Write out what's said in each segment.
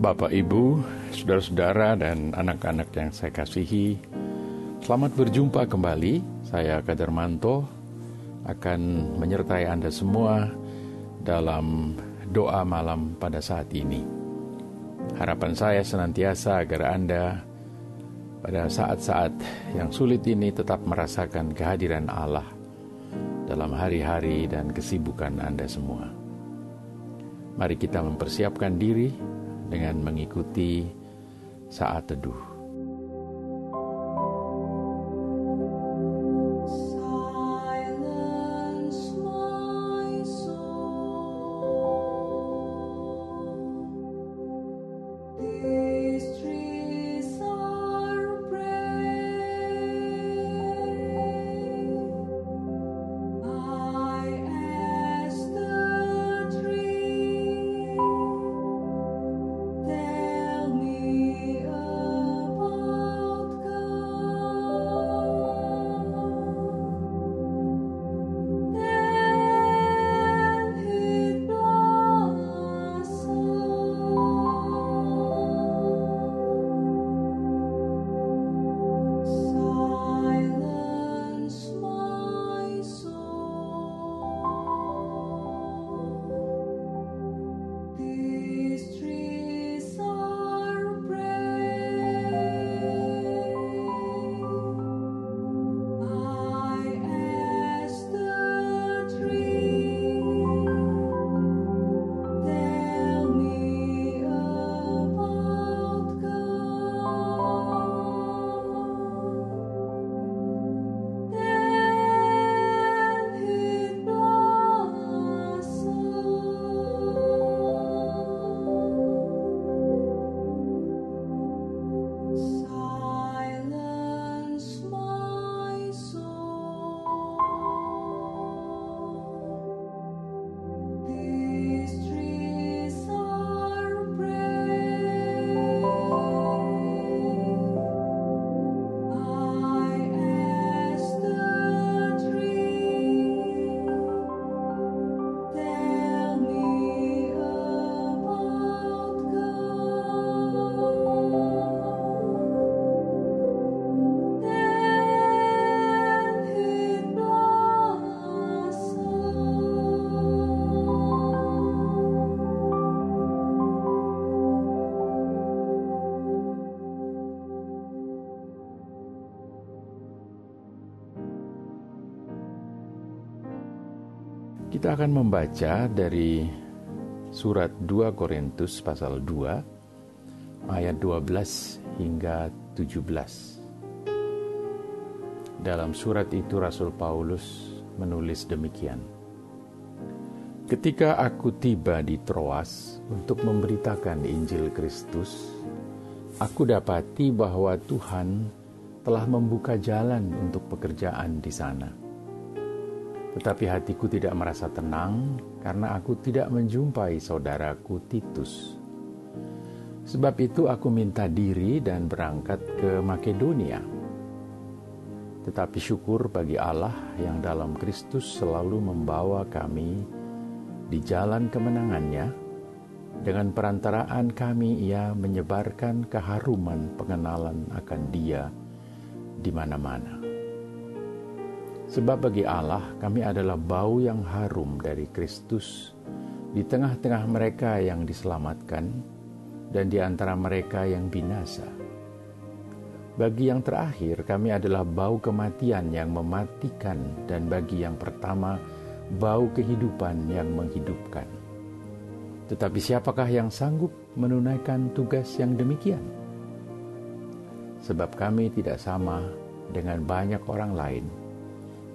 Bapak, Ibu, saudara-saudara, dan anak-anak yang saya kasihi, selamat berjumpa kembali. Saya Kadarmanto akan menyertai Anda semua dalam doa malam pada saat ini. Harapan saya senantiasa agar Anda pada saat-saat yang sulit ini tetap merasakan kehadiran Allah dalam hari-hari dan kesibukan Anda semua. Mari kita mempersiapkan diri dengan mengikuti saat teduh. Kita akan membaca dari surat 2 Korintus pasal 2 ayat 12 hingga 17. Dalam surat itu Rasul Paulus menulis demikian. Ketika aku tiba di Troas untuk memberitakan Injil Kristus, aku dapati bahwa Tuhan telah membuka jalan untuk pekerjaan di sana. Tetapi hatiku tidak merasa tenang karena aku tidak menjumpai saudaraku Titus. Sebab itu aku minta diri dan berangkat ke Makedonia. Tetapi syukur bagi Allah yang dalam Kristus selalu membawa kami di jalan kemenangannya. Dengan perantaraan kami ia menyebarkan keharuman pengenalan akan dia di mana-mana. Sebab bagi Allah kami adalah bau yang harum dari Kristus di tengah-tengah mereka yang diselamatkan dan di antara mereka yang binasa. Bagi yang terakhir kami adalah bau kematian yang mematikan dan bagi yang pertama bau kehidupan yang menghidupkan. Tetapi siapakah yang sanggup menunaikan tugas yang demikian? Sebab kami tidak sama dengan banyak orang lain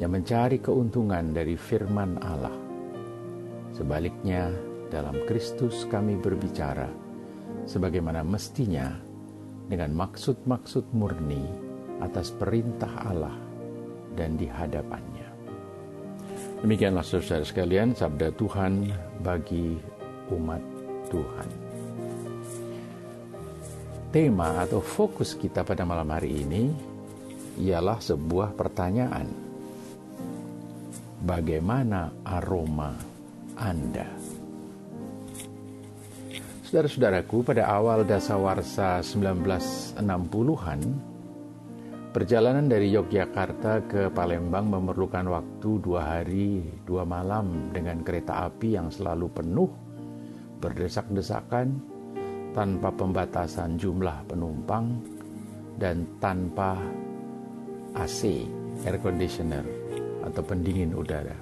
yang mencari keuntungan dari firman Allah. Sebaliknya, dalam Kristus kami berbicara sebagaimana mestinya dengan maksud-maksud murni atas perintah Allah dan di hadapannya. Demikianlah saudara sekalian sabda Tuhan bagi umat Tuhan. Tema atau fokus kita pada malam hari ini ialah sebuah pertanyaan. Bagaimana aroma Anda? Saudara-saudaraku, pada awal dasawarsa 1960-an, perjalanan dari Yogyakarta ke Palembang memerlukan waktu dua hari, dua malam dengan kereta api yang selalu penuh, berdesak-desakan, tanpa pembatasan jumlah penumpang, dan tanpa AC, air conditioner, atau pendingin udara.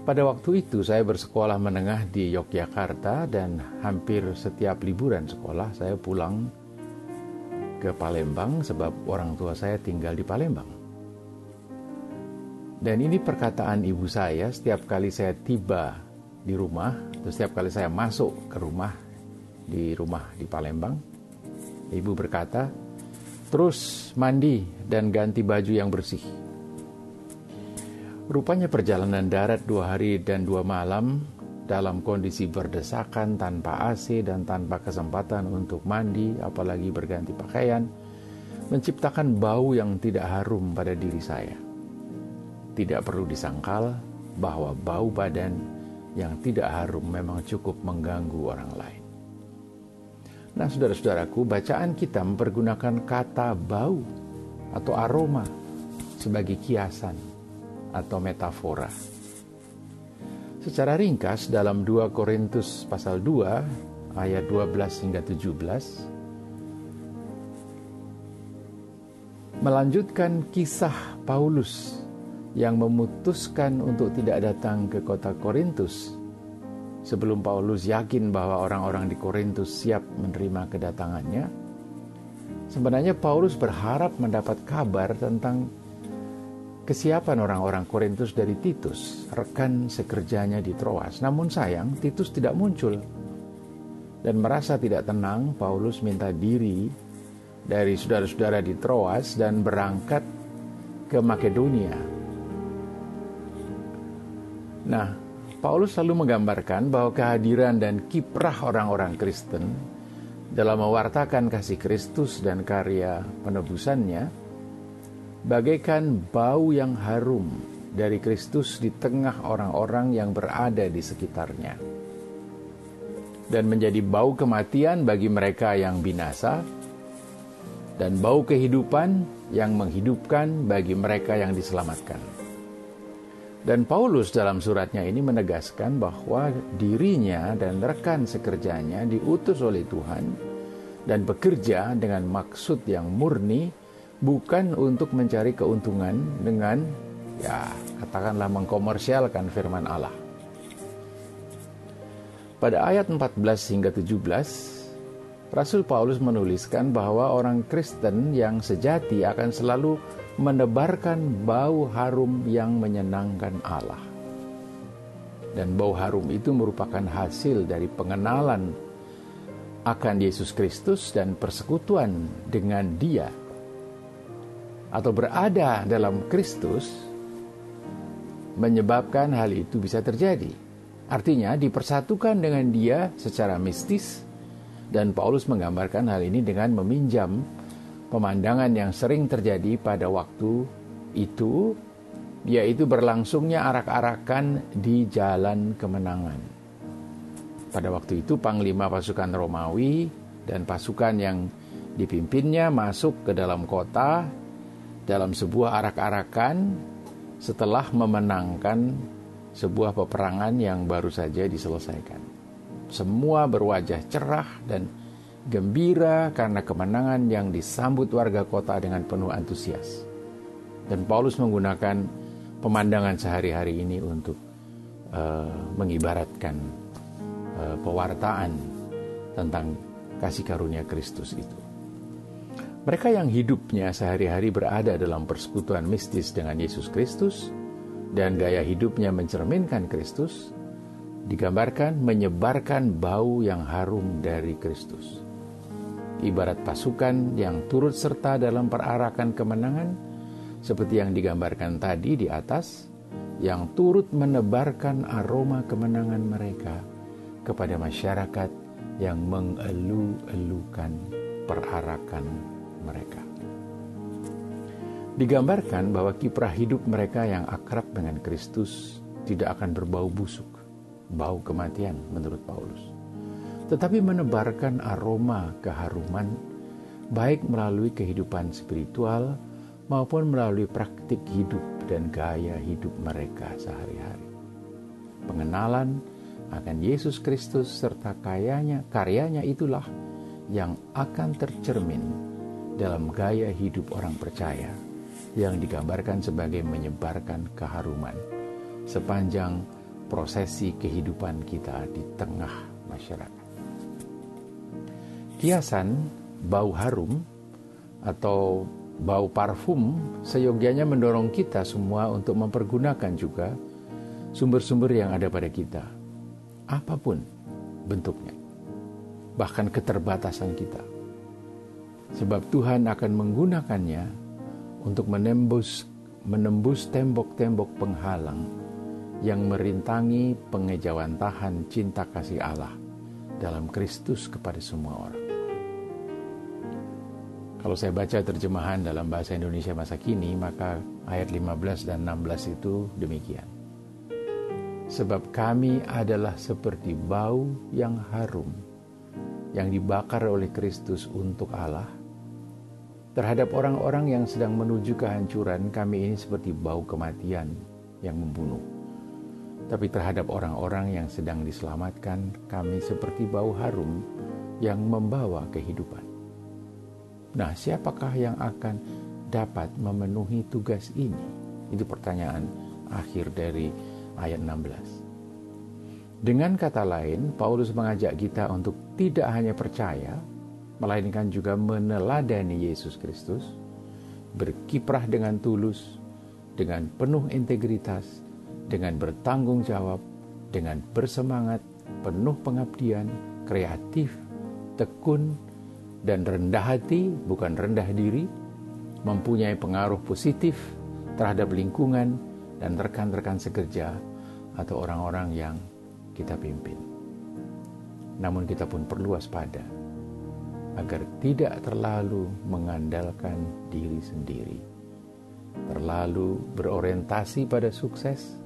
Pada waktu itu saya bersekolah menengah di Yogyakarta dan hampir setiap liburan sekolah saya pulang ke Palembang sebab orang tua saya tinggal di Palembang. Dan ini perkataan ibu saya setiap kali saya tiba di rumah, atau setiap kali saya masuk ke rumah di rumah di Palembang, ibu berkata, "Terus mandi dan ganti baju yang bersih." Rupanya perjalanan darat dua hari dan dua malam dalam kondisi berdesakan tanpa AC dan tanpa kesempatan untuk mandi apalagi berganti pakaian menciptakan bau yang tidak harum pada diri saya. Tidak perlu disangkal bahwa bau badan yang tidak harum memang cukup mengganggu orang lain. Nah, saudara-saudaraku, bacaan kita mempergunakan kata bau atau aroma sebagai kiasan atau metafora. Secara ringkas dalam 2 Korintus pasal 2 ayat 12 hingga 17 melanjutkan kisah Paulus yang memutuskan untuk tidak datang ke kota Korintus sebelum Paulus yakin bahwa orang-orang di Korintus siap menerima kedatangannya. Sebenarnya Paulus berharap mendapat kabar tentang kesiapan orang-orang Korintus dari Titus, rekan sekerjanya di Troas. Namun sayang, Titus tidak muncul. Dan merasa tidak tenang, Paulus minta diri dari saudara-saudara di Troas dan berangkat ke Makedonia. Nah, Paulus selalu menggambarkan bahwa kehadiran dan kiprah orang-orang Kristen dalam mewartakan kasih Kristus dan karya penebusannya bagaikan bau yang harum dari Kristus di tengah orang-orang yang berada di sekitarnya, dan menjadi bau kematian bagi mereka yang binasa, dan bau kehidupan yang menghidupkan bagi mereka yang diselamatkan. Dan Paulus dalam suratnya ini menegaskan bahwa dirinya dan rekan sekerjanya diutus oleh Tuhan dan bekerja dengan maksud yang murni bukan untuk mencari keuntungan dengan ya katakanlah mengkomersialkan firman Allah. Pada ayat 14 hingga 17, Rasul Paulus menuliskan bahwa orang Kristen yang sejati akan selalu menebarkan bau harum yang menyenangkan Allah. Dan bau harum itu merupakan hasil dari pengenalan akan Yesus Kristus dan persekutuan dengan Dia atau berada dalam Kristus menyebabkan hal itu bisa terjadi. Artinya dipersatukan dengan dia secara mistis dan Paulus menggambarkan hal ini dengan meminjam pemandangan yang sering terjadi pada waktu itu yaitu berlangsungnya arak-arakan di jalan kemenangan. Pada waktu itu panglima pasukan Romawi dan pasukan yang dipimpinnya masuk ke dalam kota dalam sebuah arak-arakan setelah memenangkan sebuah peperangan yang baru saja diselesaikan. Semua berwajah cerah dan gembira karena kemenangan yang disambut warga kota dengan penuh antusias. Dan Paulus menggunakan pemandangan sehari-hari ini untuk uh, mengibaratkan uh, pewartaan tentang kasih karunia Kristus itu. Mereka yang hidupnya sehari-hari berada dalam persekutuan mistis dengan Yesus Kristus dan gaya hidupnya mencerminkan Kristus, digambarkan menyebarkan bau yang harum dari Kristus. Ibarat pasukan yang turut serta dalam perarakan kemenangan, seperti yang digambarkan tadi di atas, yang turut menebarkan aroma kemenangan mereka kepada masyarakat yang mengelu-elukan perarakan mereka. Digambarkan bahwa kiprah hidup mereka yang akrab dengan Kristus tidak akan berbau busuk, bau kematian menurut Paulus. tetapi menebarkan aroma keharuman baik melalui kehidupan spiritual maupun melalui praktik hidup dan gaya hidup mereka sehari-hari. Pengenalan akan Yesus Kristus serta kayanya, karyanya itulah yang akan tercermin dalam gaya hidup orang percaya yang digambarkan sebagai menyebarkan keharuman sepanjang prosesi kehidupan kita di tengah masyarakat. Kiasan bau harum atau bau parfum seyogianya mendorong kita semua untuk mempergunakan juga sumber-sumber yang ada pada kita, apa pun bentuknya, bahkan keterbatasan kita. Sebab Tuhan akan menggunakannya untuk menembus menembus tembok-tembok penghalang yang merintangi pengejawantahan cinta kasih Allah dalam Kristus kepada semua orang. Kalau saya baca terjemahan dalam bahasa Indonesia masa kini, maka ayat 15 dan 16 itu demikian. Sebab kami adalah seperti bau yang harum yang dibakar oleh Kristus untuk Allah. Terhadap orang-orang yang sedang menuju kehancuran, kami ini seperti bau kematian yang membunuh. Tapi terhadap orang-orang yang sedang diselamatkan, kami seperti bau harum yang membawa kehidupan. Nah, siapakah yang akan dapat memenuhi tugas ini? Itu pertanyaan akhir dari ayat 16. Dengan kata lain, Paulus mengajak kita untuk tidak hanya percaya, melainkan juga meneladani Yesus Kristus, berkiprah dengan tulus, dengan penuh integritas, dengan bertanggung jawab, dengan bersemangat, penuh pengabdian, kreatif, tekun, dan rendah hati, bukan rendah diri, mempunyai pengaruh positif terhadap lingkungan dan rekan-rekan sekerja atau orang-orang yang kita pimpin. Namun kita pun perlu waspada agar tidak terlalu mengandalkan diri sendiri, terlalu berorientasi pada sukses,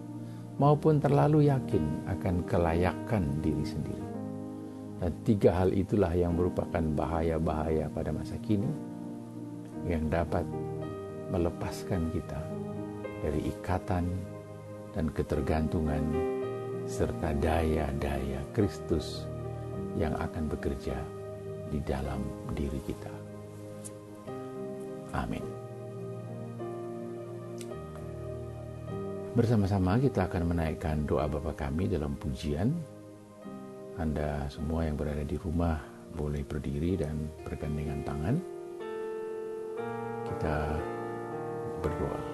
maupun terlalu yakin akan kelayakan diri sendiri. Dan tiga hal itulah yang merupakan bahaya-bahaya pada masa kini yang dapat melepaskan kita dari ikatan dan ketergantungan serta daya-daya Kristus yang akan bekerja di dalam diri kita. Amin. Bersama-sama kita akan menaikkan doa Bapa kami dalam pujian anda semua yang berada di rumah boleh berdiri dan bergandengan tangan. Kita berdoa.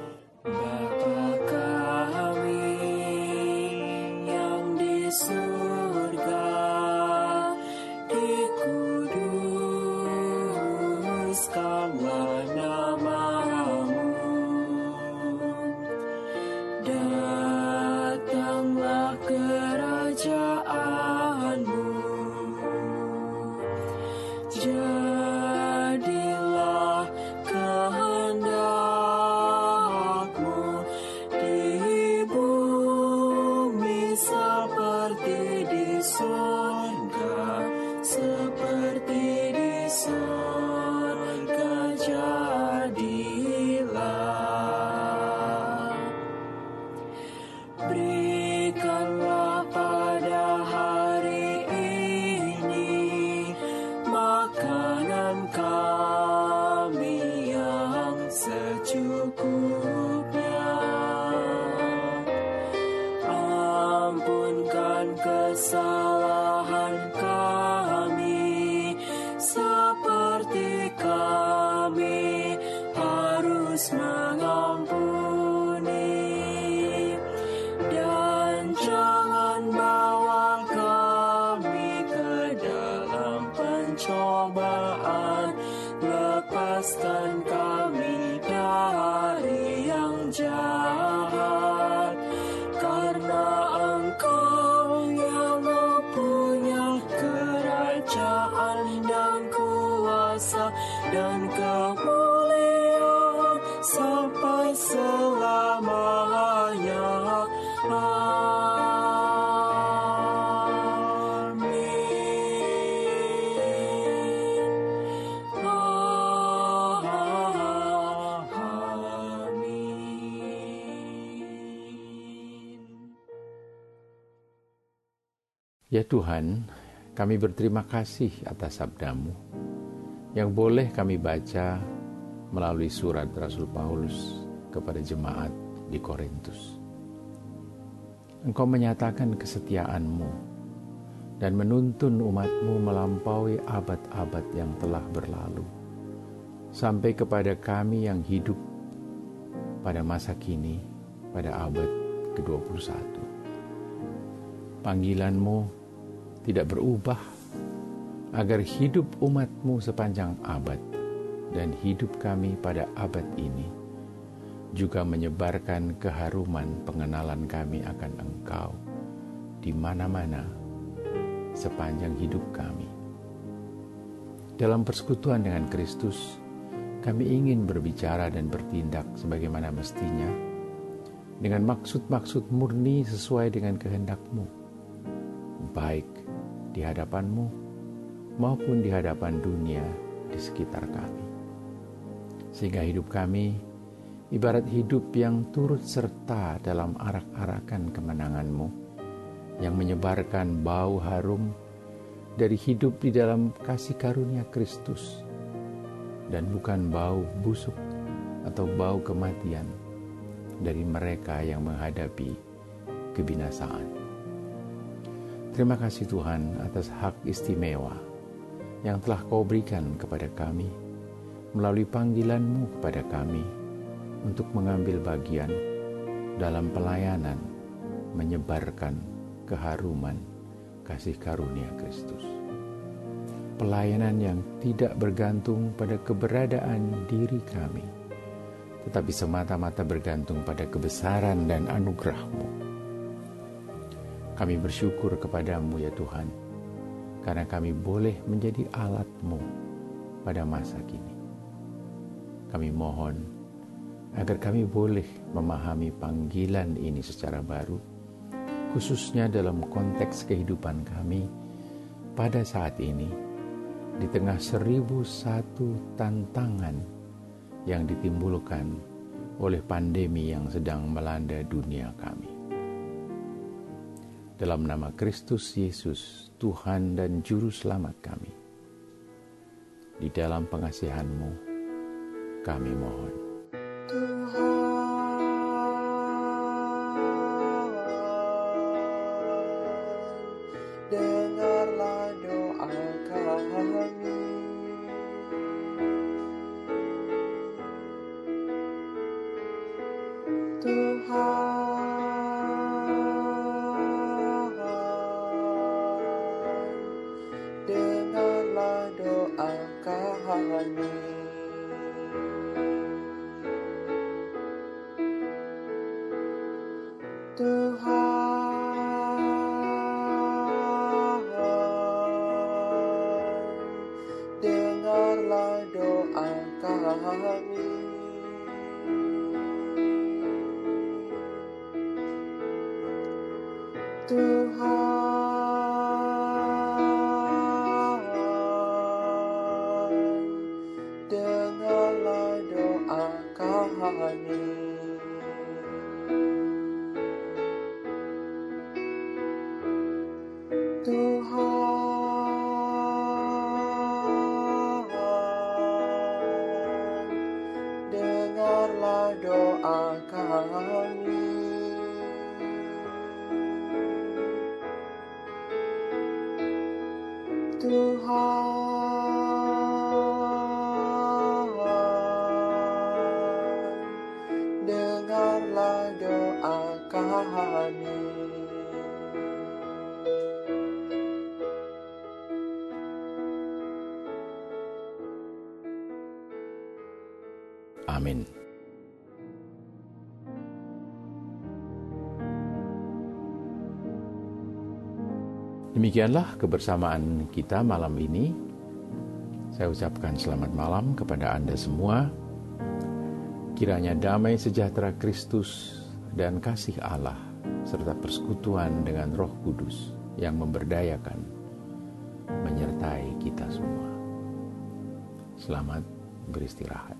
Ya Tuhan, kami berterima kasih atas sabdamu yang boleh kami baca melalui surat Rasul Paulus kepada jemaat di Korintus. Engkau menyatakan kesetiaanmu dan menuntun umatmu melampaui abad-abad yang telah berlalu sampai kepada kami yang hidup pada masa kini pada abad ke-21. Panggilanmu tidak berubah agar hidup umatmu sepanjang abad dan hidup kami pada abad ini juga menyebarkan keharuman pengenalan kami akan Engkau di mana-mana sepanjang hidup kami. Dalam persekutuan dengan Kristus, kami ingin berbicara dan bertindak sebagaimana mestinya dengan maksud-maksud murni sesuai dengan kehendak-Mu, baik di hadapan-Mu maupun di hadapan dunia di sekitar kami. Sehingga hidup kami ibarat hidup yang turut serta dalam arak-arakan kemenangan-Mu yang menyebarkan bau harum dari hidup di dalam kasih karunia Kristus dan bukan bau busuk atau bau kematian dari mereka yang menghadapi kebinasaan. Terima kasih Tuhan atas hak istimewa yang telah kau berikan kepada kami melalui panggilanmu kepada kami untuk mengambil bagian dalam pelayanan menyebarkan keharuman kasih karunia Kristus. Pelayanan yang tidak bergantung pada keberadaan diri kami, tetapi semata-mata bergantung pada kebesaran dan anugerah-Mu. Kami bersyukur kepadamu ya Tuhan, karena kami boleh menjadi alat-Mu pada masa kini. Kami mohon agar kami boleh memahami panggilan ini secara baru, khususnya dalam konteks kehidupan kami pada saat ini, di tengah seribu satu tantangan yang ditimbulkan oleh pandemi yang sedang melanda dunia kami. Dalam nama Kristus Yesus, Tuhan dan Juru Selamat kami, di dalam pengasihan-Mu, kami mohon. Kami. Tuhan, Tuhan, Amin. Demikianlah kebersamaan kita malam ini. Saya ucapkan selamat malam kepada Anda semua. Kiranya damai sejahtera Kristus dan kasih Allah serta persekutuan dengan Roh Kudus yang memberdayakan menyertai kita semua. Selamat beristirahat.